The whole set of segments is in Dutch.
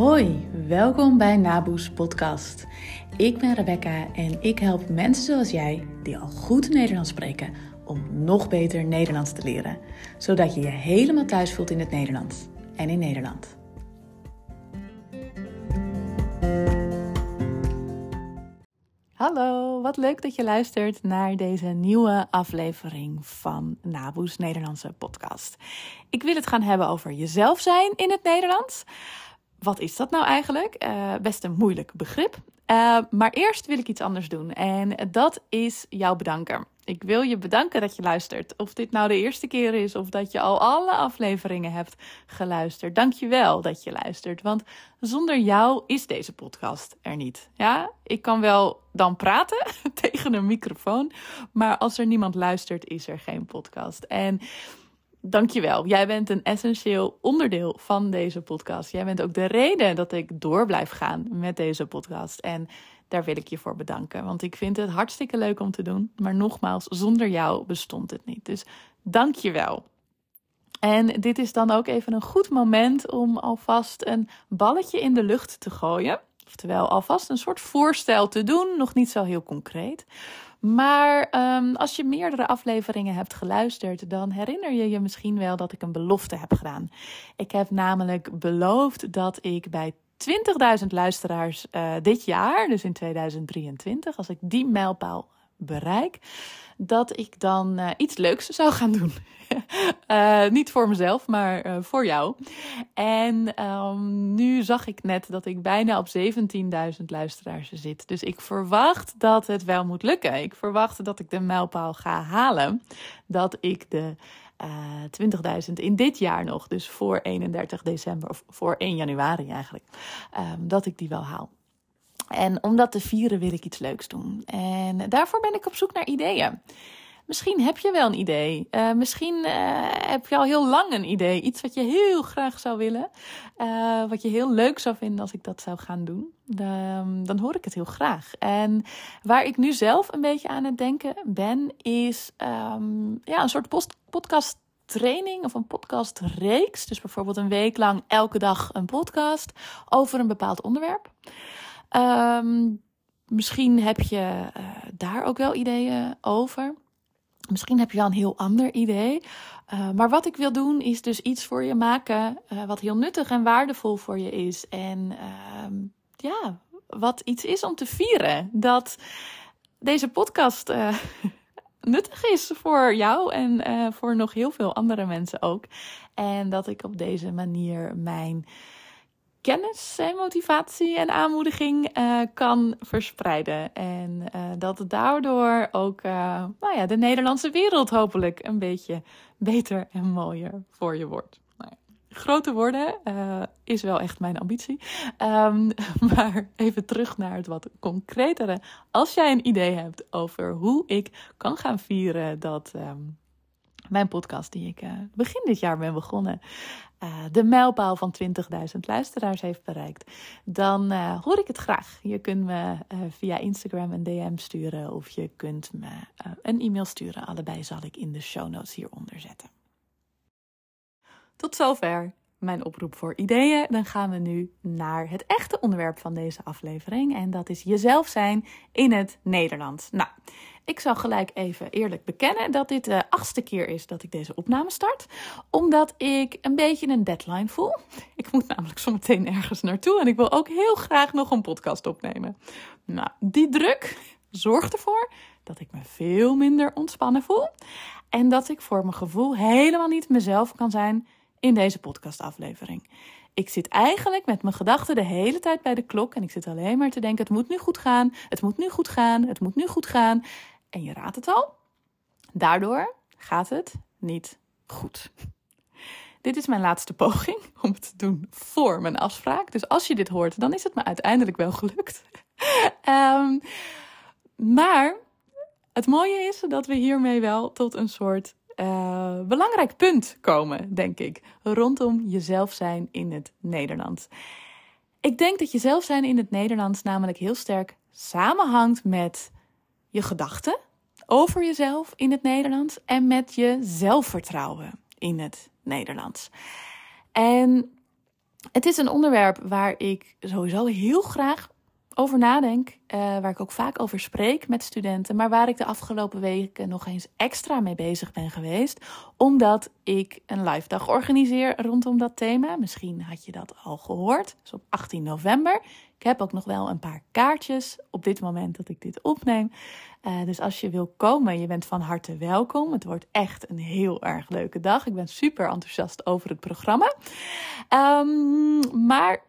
Hoi, welkom bij Naboes Podcast. Ik ben Rebecca en ik help mensen zoals jij, die al goed Nederlands spreken, om nog beter Nederlands te leren. Zodat je je helemaal thuis voelt in het Nederlands en in Nederland. Hallo, wat leuk dat je luistert naar deze nieuwe aflevering van Naboes Nederlandse podcast. Ik wil het gaan hebben over jezelf zijn in het Nederlands. Wat is dat nou eigenlijk? Uh, best een moeilijk begrip. Uh, maar eerst wil ik iets anders doen en dat is jou bedanken. Ik wil je bedanken dat je luistert. Of dit nou de eerste keer is of dat je al alle afleveringen hebt geluisterd. Dank je wel dat je luistert, want zonder jou is deze podcast er niet. Ja, ik kan wel dan praten tegen een microfoon, maar als er niemand luistert is er geen podcast. En Dankjewel. Jij bent een essentieel onderdeel van deze podcast. Jij bent ook de reden dat ik door blijf gaan met deze podcast. En daar wil ik je voor bedanken. Want ik vind het hartstikke leuk om te doen. Maar nogmaals, zonder jou bestond het niet. Dus dankjewel. En dit is dan ook even een goed moment om alvast een balletje in de lucht te gooien. Oftewel, alvast een soort voorstel te doen. Nog niet zo heel concreet. Maar um, als je meerdere afleveringen hebt geluisterd, dan herinner je je misschien wel dat ik een belofte heb gedaan. Ik heb namelijk beloofd dat ik bij 20.000 luisteraars uh, dit jaar, dus in 2023, als ik die mijlpaal bereik, dat ik dan uh, iets leuks zou gaan doen. uh, niet voor mezelf, maar uh, voor jou. En um, nu zag ik net dat ik bijna op 17.000 luisteraars zit. Dus ik verwacht dat het wel moet lukken. Ik verwacht dat ik de mijlpaal ga halen. Dat ik de uh, 20.000 in dit jaar nog, dus voor 31 december of voor 1 januari eigenlijk, um, dat ik die wel haal. En om dat te vieren wil ik iets leuks doen. En daarvoor ben ik op zoek naar ideeën. Misschien heb je wel een idee. Uh, misschien uh, heb je al heel lang een idee. Iets wat je heel graag zou willen. Uh, wat je heel leuk zou vinden als ik dat zou gaan doen. Dan, dan hoor ik het heel graag. En waar ik nu zelf een beetje aan het denken ben, is um, ja, een soort post podcast training of een podcastreeks. Dus bijvoorbeeld een week lang elke dag een podcast over een bepaald onderwerp. Um, misschien heb je uh, daar ook wel ideeën over. Misschien heb je wel een heel ander idee. Uh, maar wat ik wil doen is dus iets voor je maken uh, wat heel nuttig en waardevol voor je is. En uh, ja, wat iets is om te vieren. Dat deze podcast nuttig is voor jou en voor nog heel veel andere mensen ook. En dat ik op deze manier mijn kennis en motivatie en aanmoediging uh, kan verspreiden. En uh, dat daardoor ook uh, nou ja, de Nederlandse wereld hopelijk een beetje beter en mooier voor je wordt. Nou grote woorden is wel echt mijn ambitie. Um, maar even terug naar het wat concretere. Als jij een idee hebt over hoe ik kan gaan vieren dat. Um, mijn podcast die ik uh, begin dit jaar ben begonnen, uh, de mijlpaal van 20.000 luisteraars heeft bereikt, dan uh, hoor ik het graag. Je kunt me via Instagram een DM sturen of je kunt me een e-mail sturen. Allebei zal ik in de show notes hieronder zetten. Tot zover mijn oproep voor ideeën. Dan gaan we nu naar het echte onderwerp van deze aflevering. En dat is jezelf zijn in het Nederlands. Nou, ik zal gelijk even eerlijk bekennen dat dit de achtste keer is dat ik deze opname start. Omdat ik een beetje een deadline voel. Ik moet namelijk zometeen ergens naartoe en ik wil ook heel graag nog een podcast opnemen. Nou, die druk zorgt ervoor dat ik me veel minder ontspannen voel. En dat ik voor mijn gevoel helemaal niet mezelf kan zijn in deze podcastaflevering. Ik zit eigenlijk met mijn gedachten de hele tijd bij de klok en ik zit alleen maar te denken: het moet nu goed gaan, het moet nu goed gaan, het moet nu goed gaan. En je raadt het al, daardoor gaat het niet goed. Dit is mijn laatste poging om het te doen voor mijn afspraak. Dus als je dit hoort, dan is het me uiteindelijk wel gelukt. um, maar het mooie is dat we hiermee wel tot een soort uh, belangrijk punt komen, denk ik, rondom jezelf zijn in het Nederlands. Ik denk dat jezelf zijn in het Nederlands namelijk heel sterk samenhangt met je gedachten over jezelf in het Nederlands en met je zelfvertrouwen in het Nederlands. En het is een onderwerp waar ik sowieso heel graag over nadenk, uh, waar ik ook vaak over spreek met studenten, maar waar ik de afgelopen weken nog eens extra mee bezig ben geweest, omdat ik een live dag organiseer rondom dat thema. Misschien had je dat al gehoord, dus op 18 november. Ik heb ook nog wel een paar kaartjes op dit moment dat ik dit opneem. Uh, dus als je wil komen, je bent van harte welkom. Het wordt echt een heel erg leuke dag. Ik ben super enthousiast over het programma. Um, maar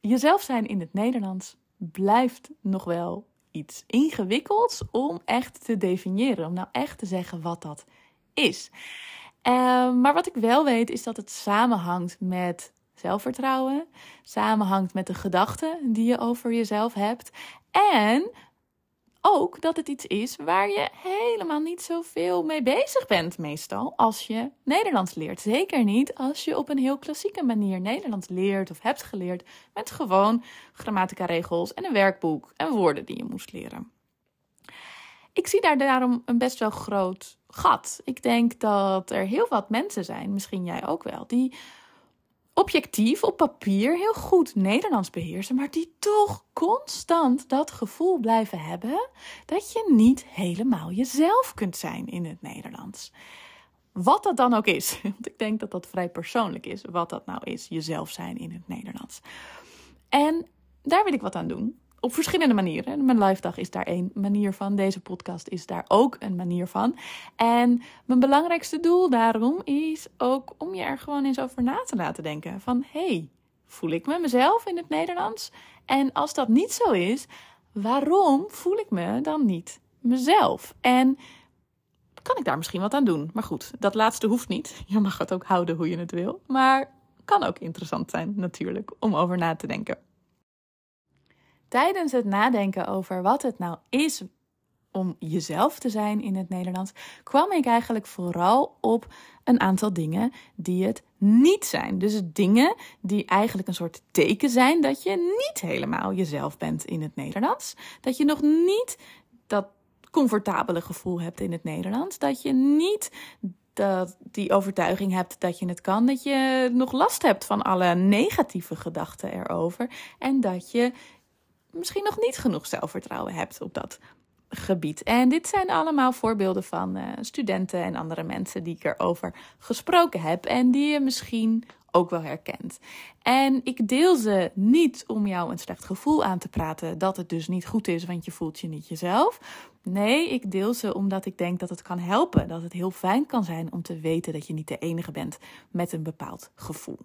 jezelf zijn in het Nederlands blijft nog wel iets ingewikkelds om echt te definiëren. Om nou echt te zeggen wat dat is. Uh, maar wat ik wel weet is dat het samenhangt met zelfvertrouwen, samenhangt met de gedachten die je over jezelf hebt en ook dat het iets is waar je helemaal niet zoveel mee bezig bent, meestal, als je Nederlands leert. Zeker niet als je op een heel klassieke manier Nederlands leert of hebt geleerd met gewoon grammatica-regels en een werkboek en woorden die je moest leren. Ik zie daar daarom een best wel groot gat. Ik denk dat er heel wat mensen zijn, misschien jij ook wel, die objectief op papier heel goed Nederlands beheersen, maar die toch constant dat gevoel blijven hebben dat je niet helemaal jezelf kunt zijn in het Nederlands. Wat dat dan ook is, want ik denk dat dat vrij persoonlijk is, wat dat nou is, jezelf zijn in het Nederlands. En daar wil ik wat aan doen op verschillende manieren. Mijn live dag is daar één manier van. Deze podcast is daar ook een manier van. En mijn belangrijkste doel daarom is ook om je er gewoon eens over na te laten denken. Van hey, voel ik me mezelf in het Nederlands? En als dat niet zo is, waarom voel ik me dan niet mezelf? En kan ik daar misschien wat aan doen? Maar goed, dat laatste hoeft niet. Je mag het ook houden hoe je het wil. Maar kan ook interessant zijn natuurlijk om over na te denken tijdens het nadenken over wat het nou is om jezelf te zijn in het Nederlands, kwam ik eigenlijk vooral op een aantal dingen die het niet zijn. Dus dingen die eigenlijk een soort teken zijn dat je niet helemaal jezelf bent in het Nederlands. Dat je nog niet dat comfortabele gevoel hebt in het Nederlands. Dat je niet dat die overtuiging hebt dat je het kan, dat je nog last hebt van alle negatieve gedachten erover en dat je misschien nog niet genoeg zelfvertrouwen hebt op dat gebied. En dit zijn allemaal voorbeelden van uh, studenten en andere mensen die ik erover gesproken heb en die je misschien ook wel herkent. En ik deel ze niet om jou een slecht gevoel aan te praten dat het dus niet goed is, want je voelt je niet jezelf. Nee, ik deel ze omdat ik denk dat het kan helpen, dat het heel fijn kan zijn om te weten dat je niet de enige bent met een bepaald gevoel.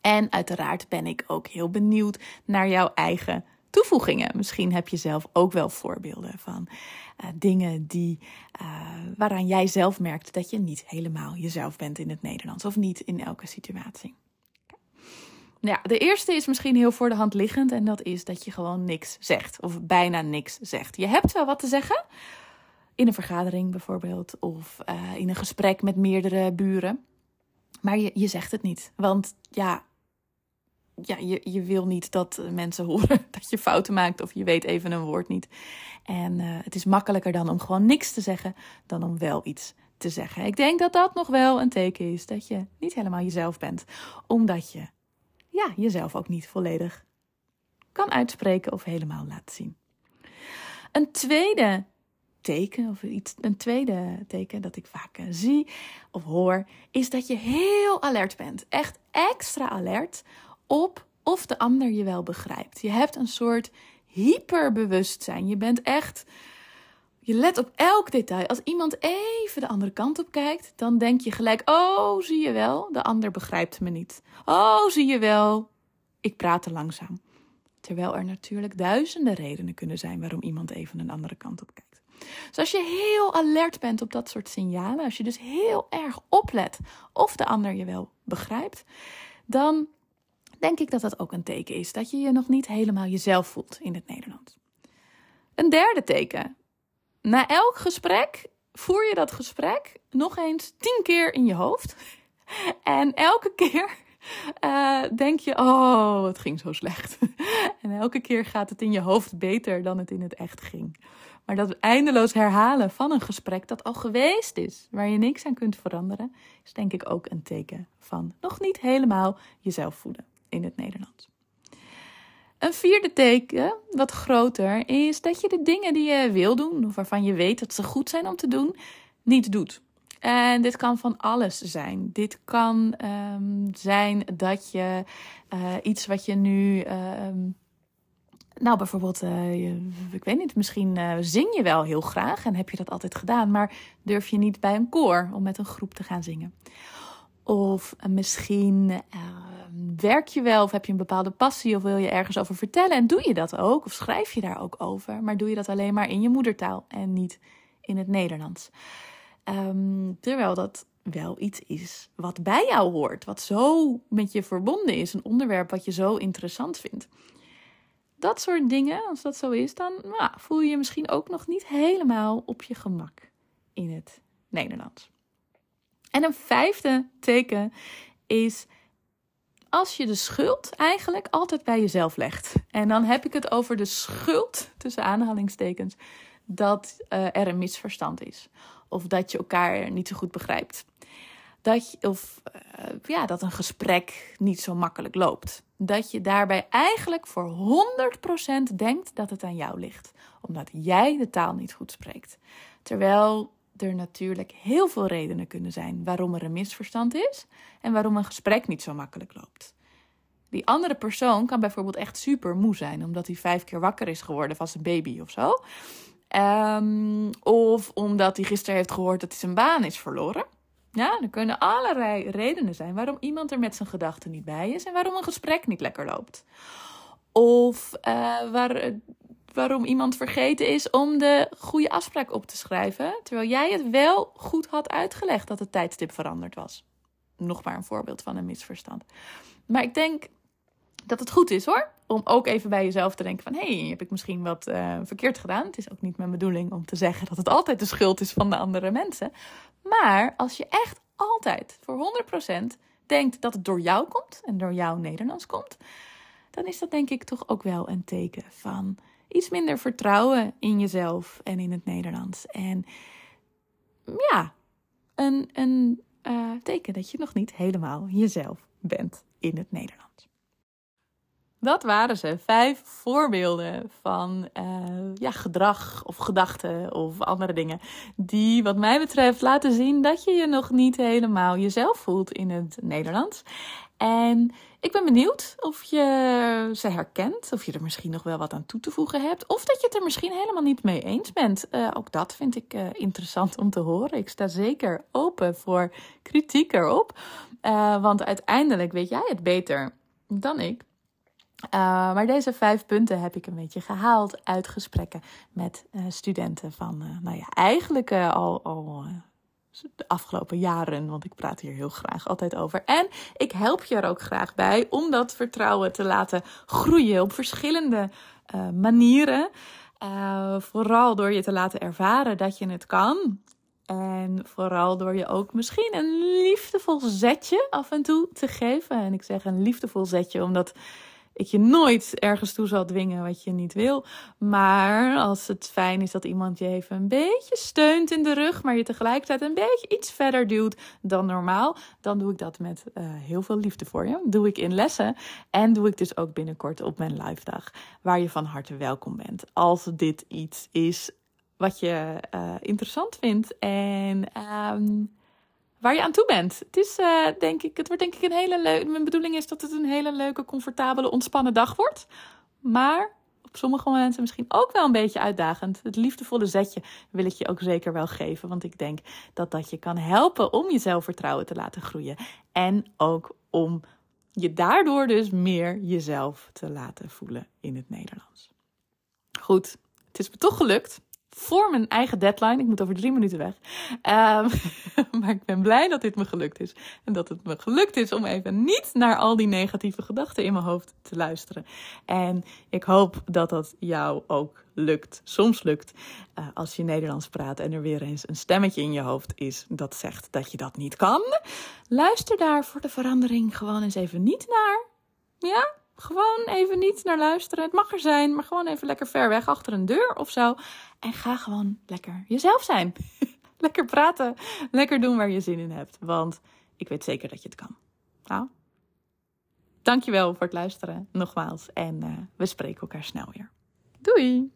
En uiteraard ben ik ook heel benieuwd naar jouw eigen toevoegingen. Misschien heb je zelf ook wel voorbeelden van uh, dingen die, uh, waaraan jij zelf merkt dat je niet helemaal jezelf bent in het Nederlands of niet in elke situatie. Ja, de eerste is misschien heel voor de hand liggend en dat is dat je gewoon niks zegt of bijna niks zegt. Je hebt wel wat te zeggen in een vergadering bijvoorbeeld of uh, in een gesprek met meerdere buren, maar je, je zegt het niet. Want ja, ja, je, je wil niet dat mensen horen dat je fouten maakt of je weet even een woord niet. En uh, het is makkelijker dan om gewoon niks te zeggen dan om wel iets te zeggen. Ik denk dat dat nog wel een teken is dat je niet helemaal jezelf bent, omdat je ja, jezelf ook niet volledig kan uitspreken of helemaal laat zien. Een tweede teken, of iets, een tweede teken dat ik vaak uh, zie of hoor, is dat je heel alert bent. Echt extra alert op of de ander je wel begrijpt. Je hebt een soort hyperbewustzijn. Je bent echt. Je let op elk detail. Als iemand even de andere kant op kijkt, dan denk je gelijk: Oh, zie je wel, de ander begrijpt me niet. Oh, zie je wel, ik praat te langzaam. Terwijl er natuurlijk duizenden redenen kunnen zijn waarom iemand even een andere kant op kijkt. Dus als je heel alert bent op dat soort signalen, als je dus heel erg oplet of de ander je wel begrijpt, dan denk ik dat dat ook een teken is dat je je nog niet helemaal jezelf voelt in het Nederlands. Een derde teken. Na elk gesprek voer je dat gesprek nog eens tien keer in je hoofd. En elke keer uh, denk je, oh, het ging zo slecht. en elke keer gaat het in je hoofd beter dan het in het echt ging. Maar dat eindeloos herhalen van een gesprek dat al geweest is, waar je niks aan kunt veranderen, is denk ik ook een teken van nog niet helemaal jezelf voelen in het Nederlands. Een vierde teken, wat groter, is dat je de dingen die je wil doen, of waarvan je weet dat ze goed zijn om te doen, niet doet. En dit kan van alles zijn. Dit kan um, zijn dat je uh, iets wat je nu. Uh, nou, bijvoorbeeld, uh, ik weet niet, misschien uh, zing je wel heel graag en heb je dat altijd gedaan, maar durf je niet bij een koor om met een groep te gaan zingen. Of misschien werk je wel of heb je een bepaalde passie of wil je ergens over vertellen en doe je dat ook of schrijf je daar ook over, maar doe je dat alleen maar in je moedertaal en niet in het Nederlands. Um, terwijl dat wel iets is wat bij jou hoort, wat zo met je verbonden is, een onderwerp wat je zo interessant vindt. Dat soort dingen, als dat zo is, dan nou, voel je je misschien ook nog niet helemaal op je gemak in het Nederlands. En een vijfde teken is als je de schuld eigenlijk altijd bij jezelf legt. En dan heb ik het over de schuld, tussen aanhalingstekens, dat uh, er een misverstand is. Of dat je elkaar niet zo goed begrijpt. Dat je, of uh, ja, dat een gesprek niet zo makkelijk loopt. Dat je daarbij eigenlijk voor 100% denkt dat het aan jou ligt. Omdat jij de taal niet goed spreekt. Terwijl er natuurlijk heel veel redenen kunnen zijn waarom er een misverstand is en waarom een gesprek niet zo makkelijk loopt. Die andere persoon kan bijvoorbeeld echt super moe zijn omdat hij vijf keer wakker is geworden van zijn baby of zo. Um, of omdat hij gisteren heeft gehoord dat hij zijn baan is verloren. Ja, er kunnen allerlei redenen zijn waarom iemand er met zijn gedachten niet bij is en waarom een gesprek niet lekker loopt. Of uh, waar, waarom iemand vergeten is om de goede afspraak op te schrijven, terwijl jij het wel goed had uitgelegd dat het tijdstip veranderd was. Nog maar een voorbeeld van een misverstand. Maar ik denk dat het goed is hoor. Om ook even bij jezelf te denken van... hey, heb ik misschien wat uh, verkeerd gedaan? Het is ook niet mijn bedoeling om te zeggen dat het altijd de schuld is van de andere mensen. Maar als je echt altijd voor 100% denkt dat het door jou komt... en door jouw Nederlands komt... dan is dat denk ik toch ook wel een teken van iets minder vertrouwen in jezelf en in het Nederlands. En ja, een, een uh, teken dat je nog niet helemaal jezelf bent in het Nederlands. Dat waren ze. Vijf voorbeelden van uh, ja, gedrag of gedachten of andere dingen. Die, wat mij betreft, laten zien dat je je nog niet helemaal jezelf voelt in het Nederlands. En ik ben benieuwd of je ze herkent. Of je er misschien nog wel wat aan toe te voegen hebt. Of dat je het er misschien helemaal niet mee eens bent. Uh, ook dat vind ik uh, interessant om te horen. Ik sta zeker open voor kritiek erop. want uiteindelijk weet jij het beter dan ik. Uh, maar deze vijf punten heb ik een beetje gehaald uit gesprekken met uh, studenten van, uh, nou ja, eigenlijk al, al de afgelopen jaren, want ik praat hier heel graag altijd over. En ik help je er ook graag bij om dat vertrouwen te laten groeien op verschillende manieren. vooral door je te laten ervaren dat je het kan. En vooral door je ook misschien een liefdevol zetje af en toe te geven. En ik zeg een liefdevol zetje omdat ik je nooit ergens toe zal dwingen wat je niet wil. Maar als het fijn is dat iemand je even een beetje steunt in de rug, maar je tegelijkertijd een beetje iets verder duwt dan normaal, dan doe ik dat met uh, heel veel liefde voor je. Doe ik in lessen en doe ik dus ook binnenkort op mijn live dag, waar je van harte welkom bent. Als dit iets is wat je uh, interessant vindt en. Um, waar je aan toe bent. Het is uh, denk ik, het wordt denk ik een hele leuke. Mijn bedoeling is dat het een hele leuke, comfortabele, ontspannen dag wordt. Maar op sommige momenten misschien ook wel een beetje uitdagend. Het liefdevolle zetje wil ik je ook zeker wel geven. Want ik denk dat dat je kan helpen om je zelfvertrouwen te laten groeien. En ook om je daardoor dus meer jezelf te laten voelen in het Nederlands. Goed, het is me toch gelukt voor mijn eigen deadline. Ik moet over drie minuten weg. Um, maar ik ben blij dat dit me gelukt is. En dat het me gelukt is om even niet naar al die negatieve gedachten in mijn hoofd te luisteren. En ik hoop dat dat jou ook lukt. Soms lukt uh, als je Nederlands praat en er weer eens een stemmetje in je hoofd is dat zegt dat je dat niet kan. Luister daar voor de verandering gewoon eens even niet naar. Ja? Gewoon even niet naar luisteren. Het mag er zijn, maar gewoon even lekker ver weg achter een deur of zo. En ga gewoon lekker jezelf zijn. lekker praten. Lekker doen waar je zin in hebt. Want ik weet zeker dat je het kan. Nou, Dankjewel voor het luisteren, nogmaals. En uh, we spreken elkaar snel weer. Doei!